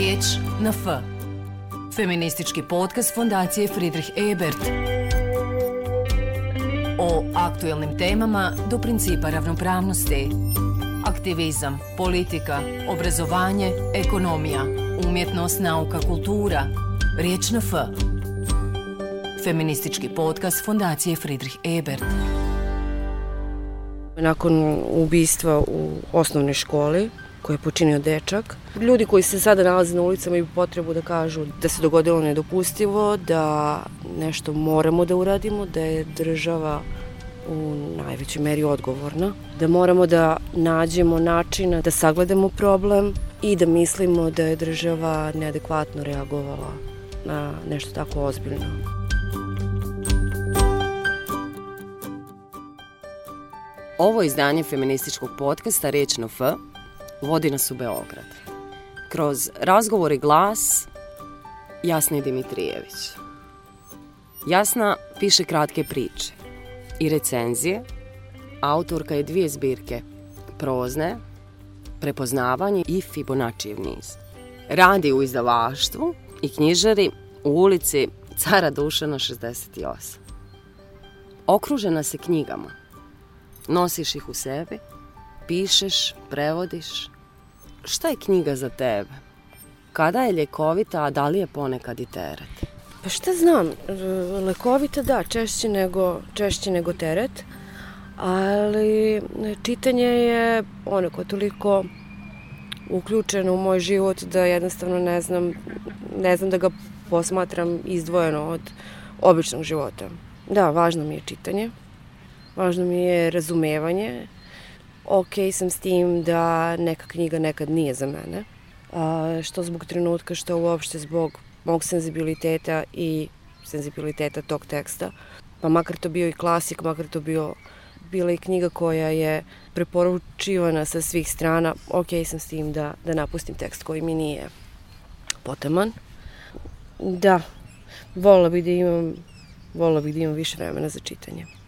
Riječ na F. Feministički podcast Fondacije Friedrich Ebert. O aktuelnim temama do principa ravnopravnosti. Aktivizam, politika, obrazovanje, ekonomija, umjetnost, nauka, kultura. Riječ na F. Feministički podcast Fondacije Friedrich Ebert. Nakon ubistva u osnovnoj školi koje je počinio dečak. Ljudi koji se sada nalaze na ulicama imaju potrebu da kažu da se dogodilo nedopustivo, da nešto moramo da uradimo, da je država u najvećoj meri odgovorna, da moramo da nađemo načina da sagledamo problem i da mislimo da je država neadekvatno reagovala na nešto tako ozbiljno. Ovo izdanje feminističkog podcasta Reč na F vodi nas u Beograd. Kroz razgovor i glas Jasni Dimitrijević. Jasna piše kratke priče i recenzije. Autorka je dvije zbirke prozne, prepoznavanje i Fibonaccijev niz. Radi u izdavaštvu i knjižari u ulici Cara Dušana 68. Okružena se knjigama. Nosiš ih u sebi, pišeš, prevodiš. Šta je knjiga za tebe? Kada je ljekovita, a da li je ponekad i teret? Pa šta znam, lekovita da, češće nego, češće nego teret, ali čitanje je onako toliko uključeno u moj život da jednostavno ne znam, ne znam da ga posmatram izdvojeno od običnog života. Da, važno mi je čitanje, važno mi je razumevanje, ok sam s tim da neka knjiga nekad nije za mene, a, što zbog trenutka, što uopšte zbog mog senzibiliteta i senzibiliteta tog teksta. Pa makar to bio i klasik, makar to bio bila i knjiga koja je preporučivana sa svih strana, ok sam s tim da, da napustim tekst koji mi nije potaman. Da, volila bih da imam, volila bih da imam više vremena za čitanje.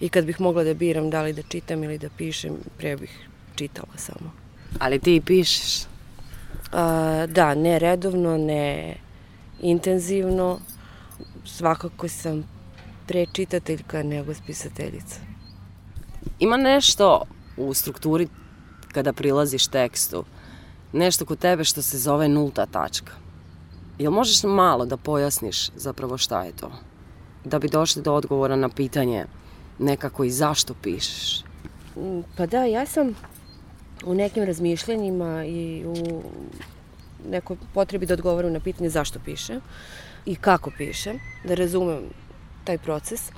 I kad bih mogla da biram da li da čitam ili da pišem, pre bih čitala samo. Ali ti pišeš? A, da, ne redovno, ne intenzivno. Svakako sam pre čitateljka nego spisateljica. Ima nešto u strukturi kada prilaziš tekstu, nešto kod tebe što se zove nulta tačka. Jel možeš malo da pojasniš zapravo šta je to? Da bi došli do odgovora na pitanje nekako i zašto pišeš? Pa da, ja sam u nekim razmišljanjima i u nekoj potrebi da odgovorim na pitanje zašto pišem i kako pišem, da razumem taj proces.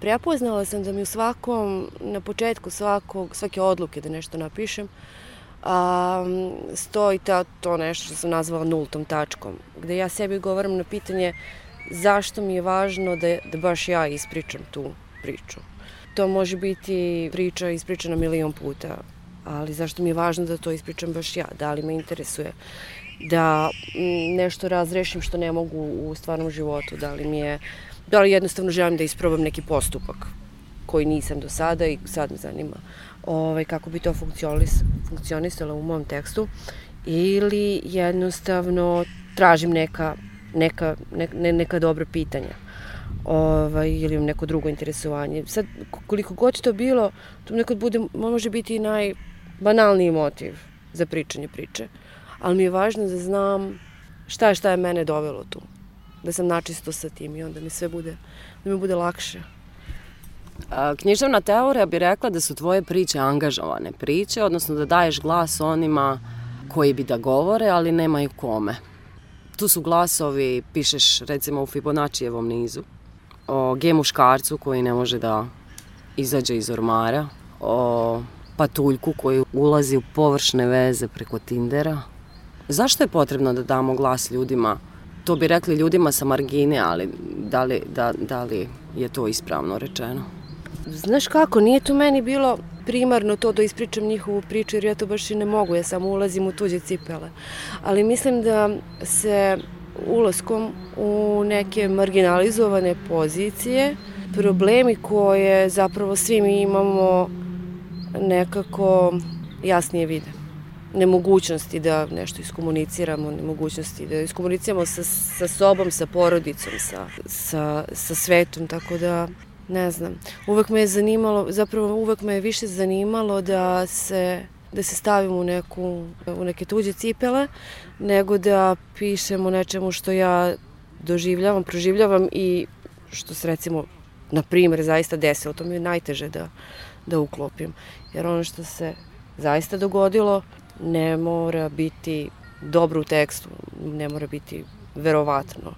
Prepoznala sam da mi u svakom, na početku svakog, svake odluke da nešto napišem, a, stoji ta, to nešto što sam nazvala nultom tačkom, gde ja sebi govorim na pitanje zašto mi je važno da, da baš ja ispričam tu priču. To može biti priča ispričana milion puta, ali zašto mi je važno da to ispričam baš ja? Da li me interesuje da nešto razrešim što ne mogu u stvarnom životu? Da li mi je, da li jednostavno želim da isprobam neki postupak koji nisam do sada i sad me zanima ovaj, kako bi to funkcionis, funkcionisalo u mom tekstu ili jednostavno tražim neka, neka, ne, neka dobra pitanja ovaj, ili neko drugo interesovanje. Sad, koliko god to bilo, to nekad bude, može biti i najbanalniji motiv za pričanje priče. Ali mi je važno da znam šta je šta je mene dovelo tu. Da sam načisto sa tim i onda mi sve bude, da mi bude lakše. A, književna teorija bi rekla da su tvoje priče angažovane priče, odnosno da daješ glas onima koji bi da govore, ali nemaju kome. Tu su glasovi, pišeš recimo u Fibonaccijevom nizu, o G muškarcu koji ne može da izađe iz ormara, o patuljku koji ulazi u površne veze preko Tindera. Zašto je potrebno da damo glas ljudima? To bi rekli ljudima sa margine, ali da li, da, da li je to ispravno rečeno? Znaš kako, nije to meni bilo primarno to da ispričam njihovu priču, jer ja to baš i ne mogu, ja samo ulazim u tuđe cipele. Ali mislim da se ulaskom u neke marginalizovane pozicije, problemi koje zapravo svi mi imamo nekako jasnije vide. nemogućnosti da nešto iskomuniciramo, nemogućnosti da iskomuniciramo sa, sa sobom, sa porodicom, sa, sa, sa svetom, tako da ne znam. Uvek me je zanimalo, zapravo uvek me je više zanimalo da se da se stavim u, neku, u neke tuđe cipele, nego da pišem o nečemu što ja doživljavam, proživljavam i što se recimo, na primer, zaista desilo. To mi je najteže da, da uklopim. Jer ono što se zaista dogodilo ne mora biti dobro u tekstu, ne mora biti verovatno.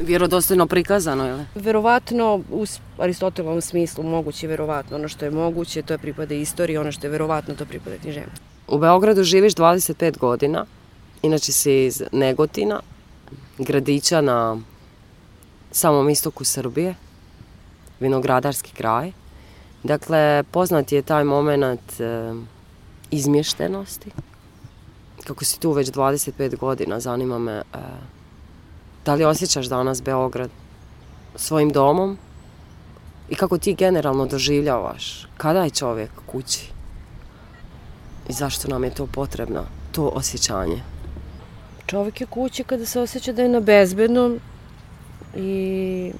Vjerodostojno prikazano, ili? Verovatno, u Aristotelovom smislu, moguće verovatno. Ono što je moguće, to je pripada istoriji, ono što je verovatno, to pripada književnosti. U Beogradu živiš 25 godina, inače si iz Negotina, gradića na samom istoku Srbije, vinogradarski kraj. Dakle, poznat je taj moment e, izmještenosti. Kako si tu već 25 godina, zanima me e, da li osjećaš danas Beograd svojim domom i kako ti generalno doživljavaš kada je čovjek kući i zašto nam je to potrebno, to osjećanje. Čovjek je kući kada se osjeća da je na bezbednom i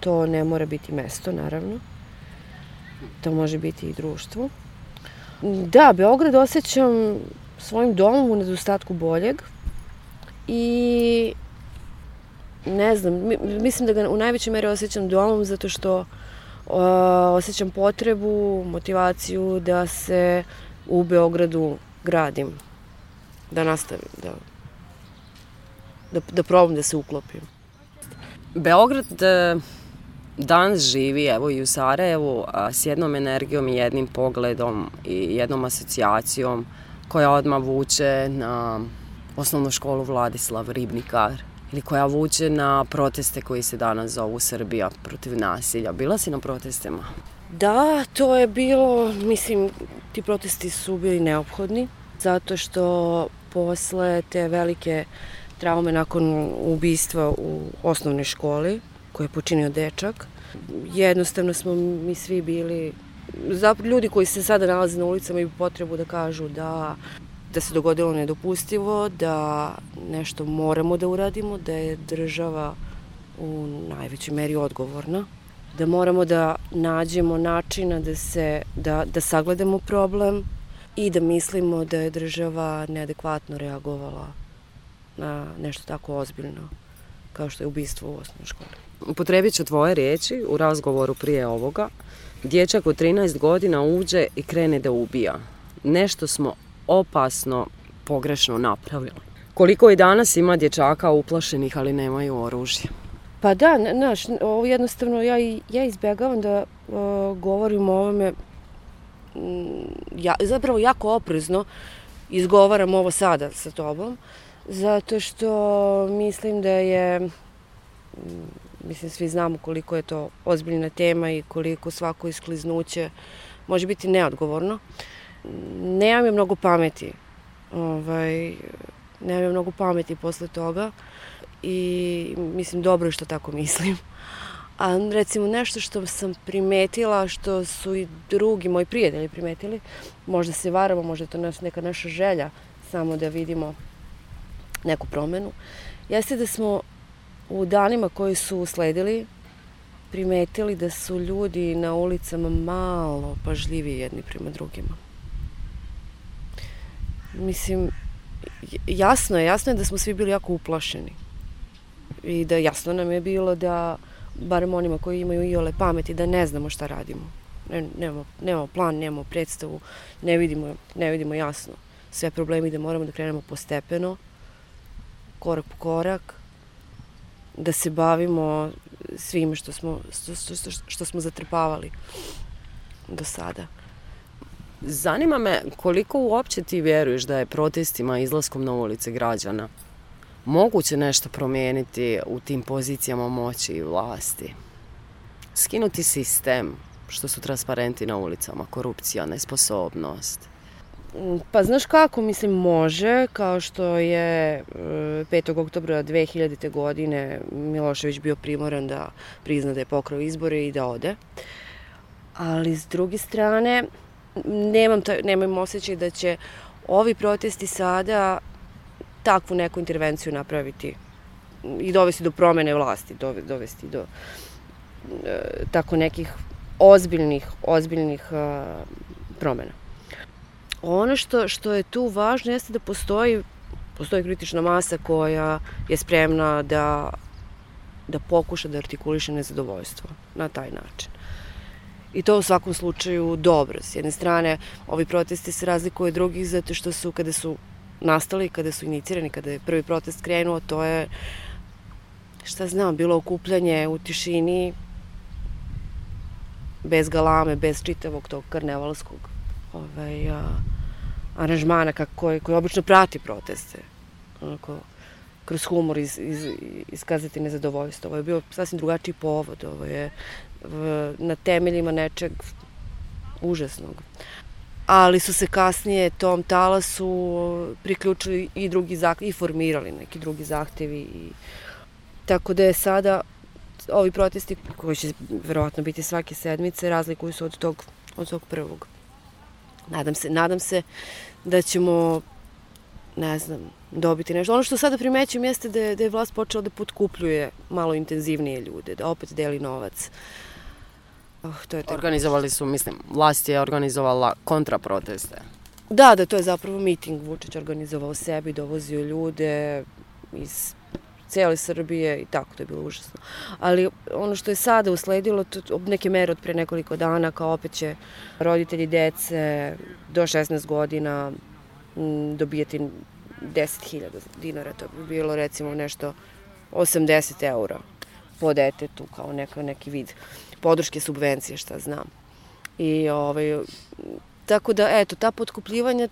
to ne mora biti mesto, naravno. To može biti i društvo. Da, Beograd osjećam svojim domom u nedostatku boljeg i ne znam, mislim da ga u najvećoj meri osjećam domom zato što o, osjećam potrebu, motivaciju da se u Beogradu gradim, da nastavim, da, da, da probam da se uklopim. Beograd e, danas živi, evo i u Sarajevu, s jednom energijom i jednim pogledom i jednom asocijacijom koja odmah vuče na osnovnu školu Vladislav Ribnikar ili koja vuče na proteste koji se danas zovu Srbija protiv nasilja. Bila si na protestima? Da, to je bilo, mislim, ti protesti su bili neophodni, zato što posle te velike traume nakon ubistva u osnovnoj školi, koje je počinio dečak, jednostavno smo mi svi bili ljudi koji se sada nalaze na ulicama imaju potrebu da kažu da da se dogodilo nedopustivo, da nešto moramo da uradimo, da je država u najvećoj meri odgovorna, da moramo da nađemo načina da se da, da sagledamo problem i da mislimo da je država neadekvatno reagovala na nešto tako ozbiljno kao što je ubistvo u osnovnoj školi. Upotrebit ću tvoje riječi u razgovoru prije ovoga. Dječak od 13 godina uđe i krene da ubija. Nešto smo opasno pogrešno napravili. Koliko i danas ima dječaka uplašenih, ali nemaju oružje? Pa da, znaš, ovo jednostavno ja, ja izbegavam da uh, govorim o ovome ja, zapravo jako oprezno izgovaram ovo sada sa tobom, zato što mislim da je mislim svi znamo koliko je to ozbiljna tema i koliko svako iskliznuće može biti neodgovorno. Nemam je mnogo pameti. Ovaj, nemam je mnogo pameti posle toga i mislim dobro je što tako mislim. A recimo nešto što sam primetila, što su i drugi moji prijatelji primetili, možda se varamo, možda je to neka naša želja samo da vidimo neku promenu, jeste da smo u danima koji su usledili primetili da su ljudi na ulicama malo pažljiviji jedni prema drugima. Mislim, jasno je, jasno je da smo svi bili jako uplašeni. I da jasno nam je bilo da, barem onima koji imaju i ole pameti, da ne znamo šta radimo. Ne, nemamo, nemamo plan, nemamo predstavu, ne vidimo, ne vidimo jasno sve problemi da moramo da krenemo postepeno, korak po korak, da se bavimo svime što smo, što, što, što smo zatrpavali do sada. Zanima me koliko uopće ti vjeruješ da je protestima izlaskom na ulice građana moguće nešto promijeniti u tim pozicijama moći i vlasti? Skinuti sistem, što su transparenti na ulicama, korupcija, nesposobnost – Pa znaš kako, mislim, može, kao što je 5. E, oktobra 2000. godine Milošević bio primoran da prizna da je pokrao izbore i da ode. Ali s druge strane, nemam, taj, nemam osjećaj da će ovi protesti sada takvu neku intervenciju napraviti i dovesti do promene vlasti, dovesti do e, tako nekih ozbiljnih, ozbiljnih e, promena. Ono što, što je tu važno jeste da postoji, postoji kritična masa koja je spremna da, da pokuša da artikuliše nezadovoljstvo na taj način. I to u svakom slučaju dobro. S jedne strane, ovi protesti se razlikuju od drugih zato što su, kada su nastali, kada su inicirani, kada je prvi protest krenuo, to je, šta znam, bilo okupljanje u tišini, bez galame, bez čitavog tog karnevalskog ovaj, a, aranžmana kako, koji, koji obično prati proteste. Onako, kroz humor iz, iz, iskazati nezadovoljstvo. Ovo je bio sasvim drugačiji povod. Ovo je v, na temeljima nečeg užasnog. Ali su se kasnije tom talasu priključili i drugi zahtevi, i formirali neki drugi zahtevi. I, tako da je sada ovi protesti koji će verovatno biti svake sedmice razlikuju se od tog, od tog prvog. Nadam se, nadam se da ćemo ne znam, dobiti nešto. Ono što sada primećujem jeste da je, da je vlast počela da potkupljuje malo intenzivnije ljude, da opet deli novac. Oh, to je. Organizovali su, mislim, vlast je organizovala kontraproteste. Da, da, to je zapravo miting. Vučić organizovao sebi, dovozio ljude iz cele Srbije i tako, to je bilo užasno. Ali ono što je sada usledilo, to, neke mere od pre nekoliko dana, kao opet će roditelji dece do 16 godina m, dobijeti 10.000 dinara, to bi bilo recimo nešto 80 eura po detetu, kao neka, neki vid podrške subvencije, šta znam. I ovaj, tako da, eto, ta potkupljivanja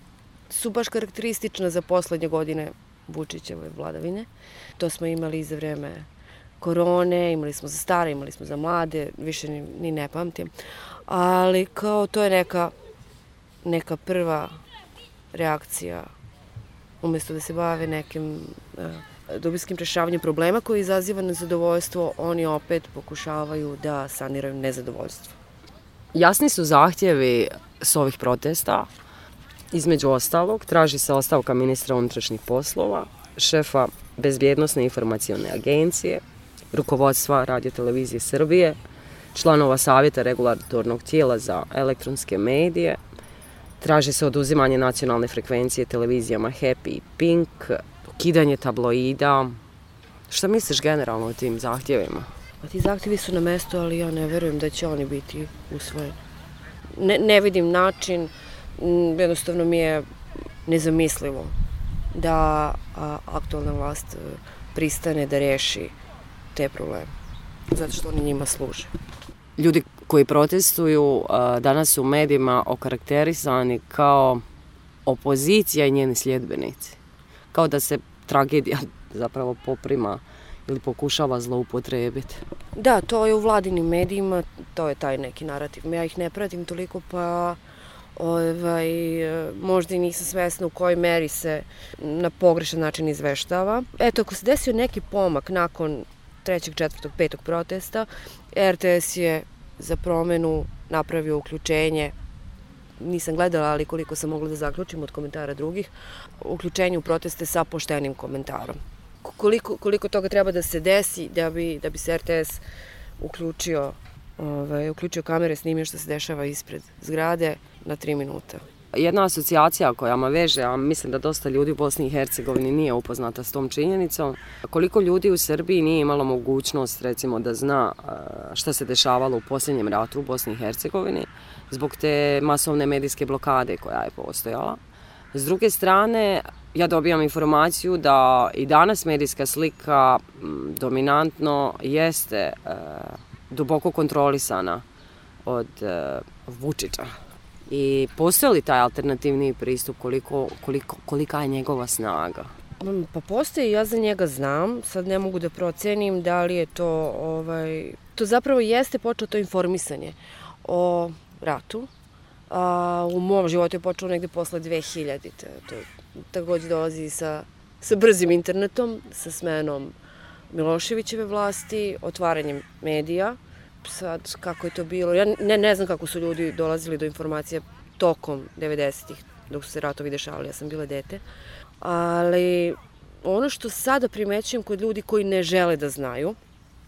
su baš karakteristična za poslednje godine Vučićeve vladavine. To smo imali i za vreme korone, imali smo za stare, imali smo za mlade, više ni, ni ne pamtim. Ali kao to je neka, neka prva reakcija umesto da se bave nekim uh, dubinskim rešavanjem problema koji izaziva nezadovoljstvo, oni opet pokušavaju da saniraju nezadovoljstvo. Jasni su zahtjevi s ovih protesta. Između ostalog, traži se ostavka ministra unutrašnjih poslova, šefa Bezbjednostne informacione agencije, rukovodstva Radio Televizije Srbije, članova Savjeta regulatornog tijela za elektronske medije, traži se oduzimanje nacionalne frekvencije televizijama Happy i Pink, ukidanje tabloida. Šta misliš generalno o tim zahtjevima? Pa ti zahtjevi su na mestu, ali ja ne verujem da će oni biti usvojeni. Ne, ne vidim način, jednostavno mi je nezamislivo da a, aktualna vlast e, pristane da reši te probleme. Zato što oni njima služe. Ljudi koji protestuju danas su u medijima okarakterisani kao opozicija i njeni sljedbenici. Kao da se tragedija zapravo poprima ili pokušava zloupotrebiti. Da, to je u vladinim medijima, to je taj neki narativ. Ja ih ne pratim toliko, pa ovaj, možda i nisam svesna u kojoj meri se na pogrešan način izveštava. Eto, ako se desio neki pomak nakon trećeg, četvrtog, petog protesta, RTS je za promenu napravio uključenje nisam gledala, ali koliko sam mogla da zaključim od komentara drugih, uključenje u proteste sa poštenim komentarom. Koliko, koliko toga treba da se desi da bi, da bi se RTS uključio, ovaj, uključio kamere, snimio što se dešava ispred zgrade na tri minuta jedna asocijacija koja me veže, a mislim da dosta ljudi u Bosni i Hercegovini nije upoznata s tom činjenicom, koliko ljudi u Srbiji nije imalo mogućnost recimo da zna šta se dešavalo u posljednjem ratu u Bosni i Hercegovini zbog te masovne medijske blokade koja je postojala. S druge strane, ja dobijam informaciju da i danas medijska slika dominantno jeste duboko kontrolisana od Vučića I postoje li taj alternativni pristup, koliko, koliko, kolika je njegova snaga? Mm, pa postoji, ja za njega znam, sad ne mogu da procenim da li je to, ovaj, to zapravo jeste počelo to informisanje o ratu. A, u mom životu je počelo negde posle 2000. To takođe dolazi sa, sa brzim internetom, sa smenom Miloševićeve vlasti, otvaranjem medija, sad kako je to bilo. Ja ne, ne znam kako su ljudi dolazili do informacija tokom 90-ih. dok su se ratovi dešavali, ja sam bila dete. Ali ono što sada primećujem kod ljudi koji ne žele da znaju,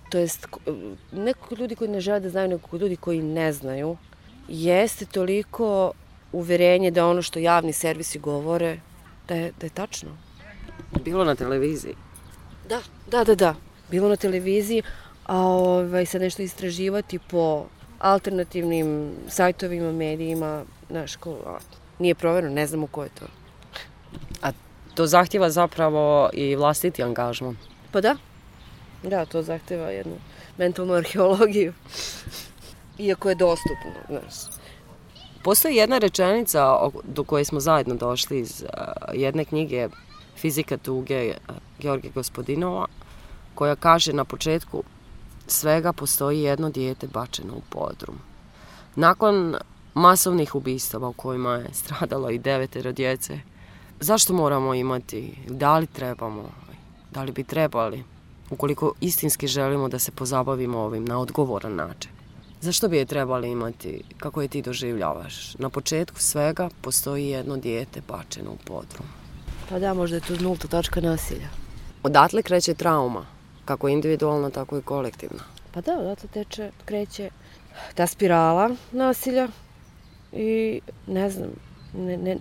to jest ne kod ljudi koji ne žele da znaju, nego kod ljudi koji ne znaju, jeste toliko uverenje da ono što javni servisi govore, da je, da je tačno. Bilo na televiziji? Da, da, da, da. Bilo na televiziji, a ovaj, sad nešto istraživati po alternativnim sajtovima, medijima, znaš, ko, a, nije provereno, ne znamo ko je to. A to zahtjeva zapravo i vlastiti angažman? Pa da, da, to zahteva jednu mentalnu arheologiju. Iako je dostupno, znaš. Postoji jedna rečenica do koje smo zajedno došli iz jedne knjige Fizika tuge Georgije Gospodinova, koja kaže na početku svega postoji jedno dijete bačeno u podrum. Nakon masovnih ubistava u kojima je stradalo i devetero djece, zašto moramo imati, da li trebamo, da li bi trebali, ukoliko istinski želimo da se pozabavimo ovim na odgovoran način? Zašto bi je trebali imati, kako je ti doživljavaš? Na početku svega postoji jedno dijete bačeno u podrum. Pa da, možda je to nulta točka nasilja. Odatle kreće trauma, kako individualna, tako i kolektivna. Pa da, odatle teče, kreće ta spirala nasilja i ne znam, ne, ne,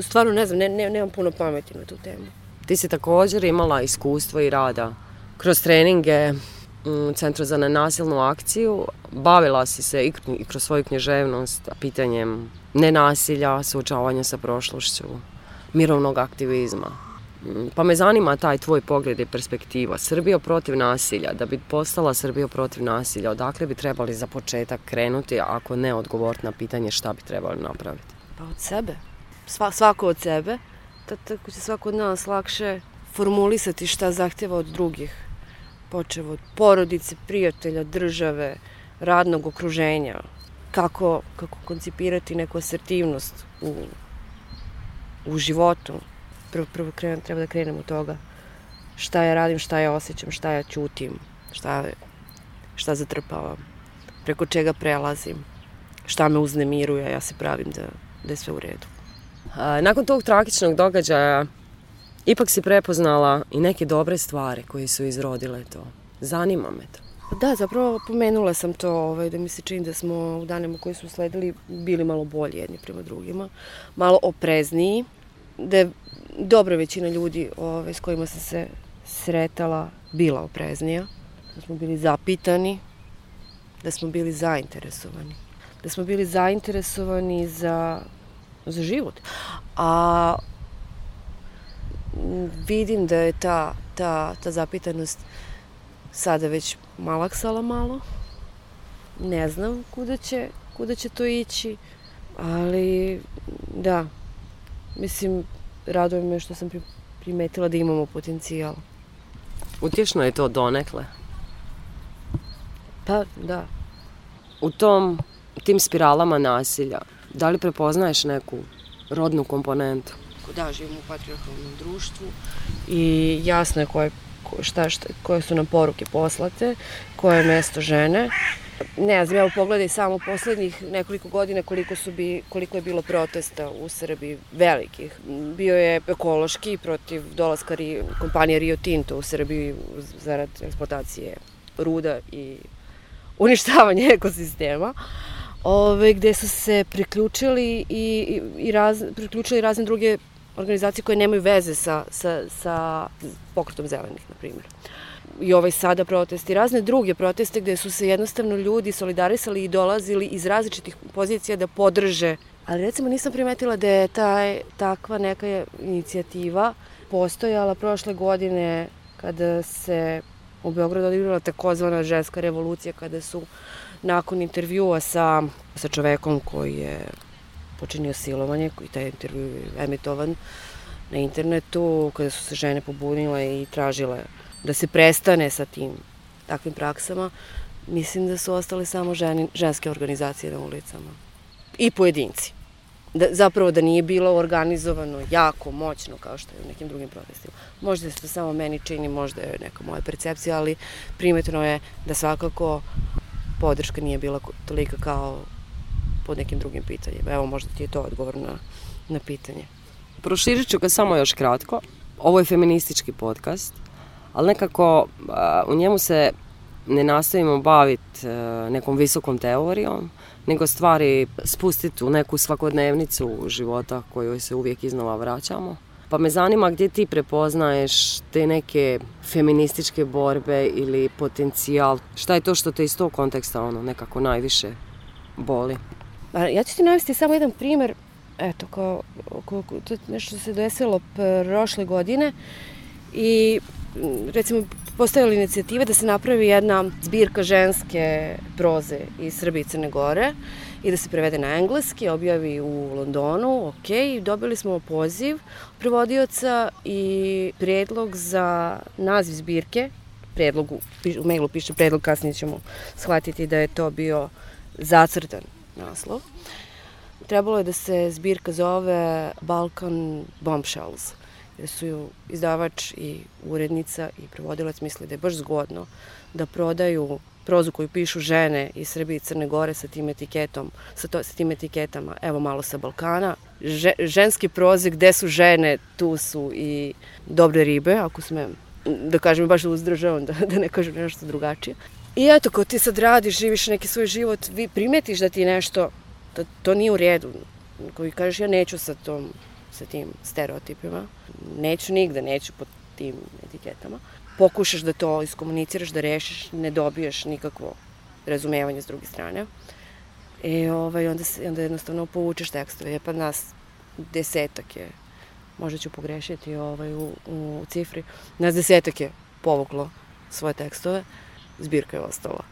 stvarno ne znam, ne, ne, nemam puno pameti na tu temu. Ti si također imala iskustvo i rada kroz treninge u Centru za nenasilnu akciju. Bavila si se i kroz svoju književnost pitanjem nenasilja, suočavanja sa prošlošću, mirovnog aktivizma. Pa me zanima taj tvoj pogled i perspektiva. Srbija protiv nasilja, da bi postala Srbija protiv nasilja, odakle bi trebali za početak krenuti, ako ne odgovoriti na pitanje šta bi trebali napraviti? Pa od sebe. Sva, svako od sebe. Tako će svako od nas lakše formulisati šta zahtjeva od drugih. Počevo od porodice, prijatelja, države, radnog okruženja. Kako, kako koncipirati neku asertivnost u, u životu, prvo, prvo krenem, treba da krenem od toga šta ja radim, šta ja osjećam, šta ja ćutim, šta, šta zatrpavam, preko čega prelazim, šta me uznemiruje, ja se pravim da, da je sve u redu. A, nakon tog tragičnog događaja ipak si prepoznala i neke dobre stvari koje su izrodile to. Zanima me to. Da, zapravo pomenula sam to, ovaj, da mi se čini da smo u danima koji su sledili bili malo bolji jedni prema drugima, malo oprezniji, da je dobra većina ljudi ove, s kojima sam se sretala bila opreznija, da smo bili zapitani, da smo bili zainteresovani. Da smo bili zainteresovani za, za život. A vidim da je ta, ta, ta zapitanost sada već malaksala malo. Ne znam kuda će, kuda će to ići, ali da, mislim, raduje me što sam primetila da imamo potencijal. Utješno je to donekle? Pa, da. U tom, tim spiralama nasilja, da li prepoznaješ neku rodnu komponentu? Da, živimo u patriarchalnom društvu i jasno je koje, šta, šta, koje su nam poruke poslate, koje je mesto žene Ne znam, evo pogledaj samo poslednjih nekoliko godina koliko, su bi, koliko je bilo protesta u Srbiji, velikih. Bio je ekološki protiv dolaska Rio, kompanije Rio Tinto u Srbiji zarad eksploatacije ruda i uništavanje ekosistema. Ove, gde su se priključili i, i, i raz, priključili razne druge organizacije koje nemaju veze sa, sa, sa pokretom zelenih, na primjer i ovaj sada protest i razne druge proteste gde su se jednostavno ljudi solidarisali i dolazili iz različitih pozicija da podrže. Ali recimo nisam primetila da je taj, takva neka inicijativa postojala prošle godine kada se u Beogradu odigrala takozvana ženska revolucija kada su nakon intervjua sa, sa čovekom koji je počinio silovanje, koji taj intervju je emitovan na internetu, kada su se žene pobunile i tražile da se prestane sa tim takvim praksama, mislim da su ostale samo ženi, ženske organizacije na ulicama. I pojedinci. Da, zapravo da nije bilo organizovano jako, moćno, kao što je u nekim drugim protestima. Možda se to samo meni čini, možda je neka moja percepcija, ali primetno je da svakako podrška nije bila tolika kao pod nekim drugim pitanjima. Evo, možda ti je to odgovor na, na pitanje. Proširit ću ga samo još kratko. Ovo je feministički podcast, ali nekako u njemu se ne nastojimo baviti e, nekom visokom teorijom, nego stvari spustiti u neku svakodnevnicu života kojoj se uvijek iznova vraćamo. Pa me zanima gdje ti prepoznaješ te neke feminističke borbe ili potencijal. Šta je to što te iz tog konteksta ono nekako najviše boli? Pa, ja ću ti navesti samo jedan primjer. Eto, kao, kao, to nešto se desilo prošle godine i recimo postojala inicijativa da se napravi jedna zbirka ženske proze iz Srbije i Crne Gore i da se prevede na engleski, objavi u Londonu, ok, dobili smo poziv prevodioca i predlog za naziv zbirke, predlog, u mailu piše predlog, kasnije ćemo shvatiti da je to bio zacrtan naslov. Trebalo je da se zbirka zove Balkan Bombshells jer su izdavač i urednica i prevodilac misli da je baš zgodno da prodaju prozu koju pišu žene iz Srbije i Crne Gore sa tim etiketom, sa, to, sa tim etiketama, evo malo sa Balkana. Že, ženske proze gde su žene, tu su i dobre ribe, ako smem da kažem, baš uzdržavam, da, da ne kažem nešto drugačije. I eto, kao ti sad radiš, živiš neki svoj život, vi primetiš da ti nešto, da to nije u redu, koji kažeš ja neću sa tom sa tim stereotipima. Neću nigde, neću pod tim etiketama. Pokušaš da to iskomuniciraš, da rešiš, ne dobiješ nikakvo razumevanje s druge strane. E, ovaj, onda, se, onda jednostavno povučeš tekstove. E, pa nas desetak je, možda ću pogrešiti ovaj, u, u cifri, nas desetak je povuklo svoje tekstove, zbirka je ostala.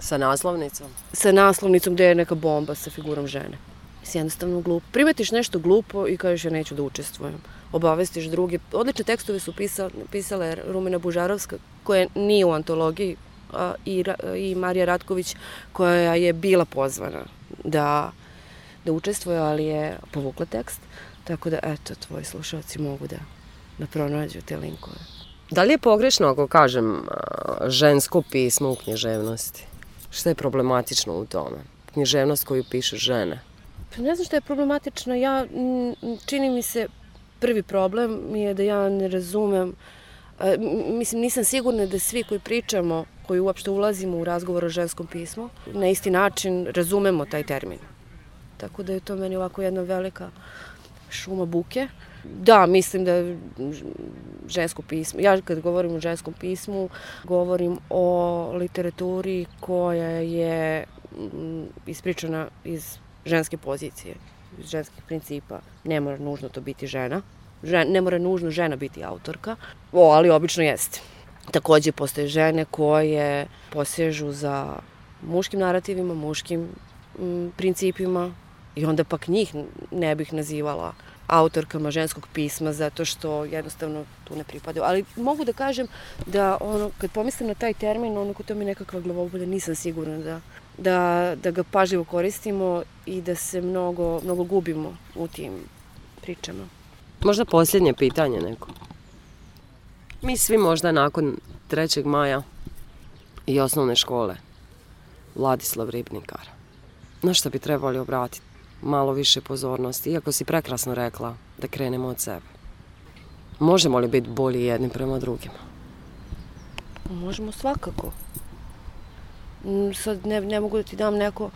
Sa naslovnicom? Sa naslovnicom gde je neka bomba sa figurom žene si jednostavno glup. Primetiš nešto glupo i kažeš ja neću da učestvujem. Obavestiš druge. Odlične tekstove su pisale, pisale Rumena Bužarovska, koja nije u antologiji, a, i, i Marija Ratković, koja je bila pozvana da, da učestvuje, ali je povukla tekst. Tako da, eto, tvoji slušalci mogu da, da pronađu te linkove. Da li je pogrešno ako kažem žensko pismo u književnosti? Šta je problematično u tome? Književnost koju pišu žene. Pa ne znam što je problematično. Ja, čini mi se, prvi problem mi je da ja ne razumem mislim, nisam sigurna da svi koji pričamo, koji uopšte ulazimo u razgovor o ženskom pismu, na isti način razumemo taj termin. Tako da je to meni ovako jedna velika šuma buke. Da, mislim da žensko pismo, ja kad govorim o ženskom pismu, govorim o literaturi koja je ispričana iz ženske pozicije, iz ženskih principa. Ne mora nužno to biti žena. Žen, ne mora nužno žena biti autorka, o, ali obično jeste. Takođe postoje žene koje posežu za muškim narativima, muškim m, principima i onda pak njih ne bih nazivala autorkama ženskog pisma zato što jednostavno tu ne pripadaju. Ali mogu da kažem da ono, kad pomislim na taj termin, ono, to mi nekakva glavobolja, nisam sigurna da da, da ga pažljivo koristimo i da se mnogo, mnogo gubimo u tim pričama. Možda posljednje pitanje neko. Mi svi možda nakon 3. maja i osnovne škole Vladislav Ribnikar. Na što bi trebali obratiti malo više pozornosti, iako si prekrasno rekla da krenemo od sebe. Možemo li biti bolji jedni prema drugima? Možemo svakako. Mm, sad ne, ne mogu da ti dam neko,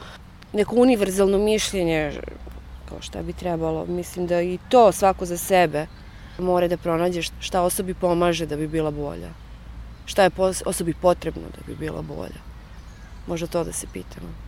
neko univerzalno mišljenje kao šta bi trebalo. Mislim da i to svako za sebe mora da pronađe šta osobi pomaže da bi bila bolja. Šta je osobi potrebno da bi bila bolja. Možda to da se pitamo.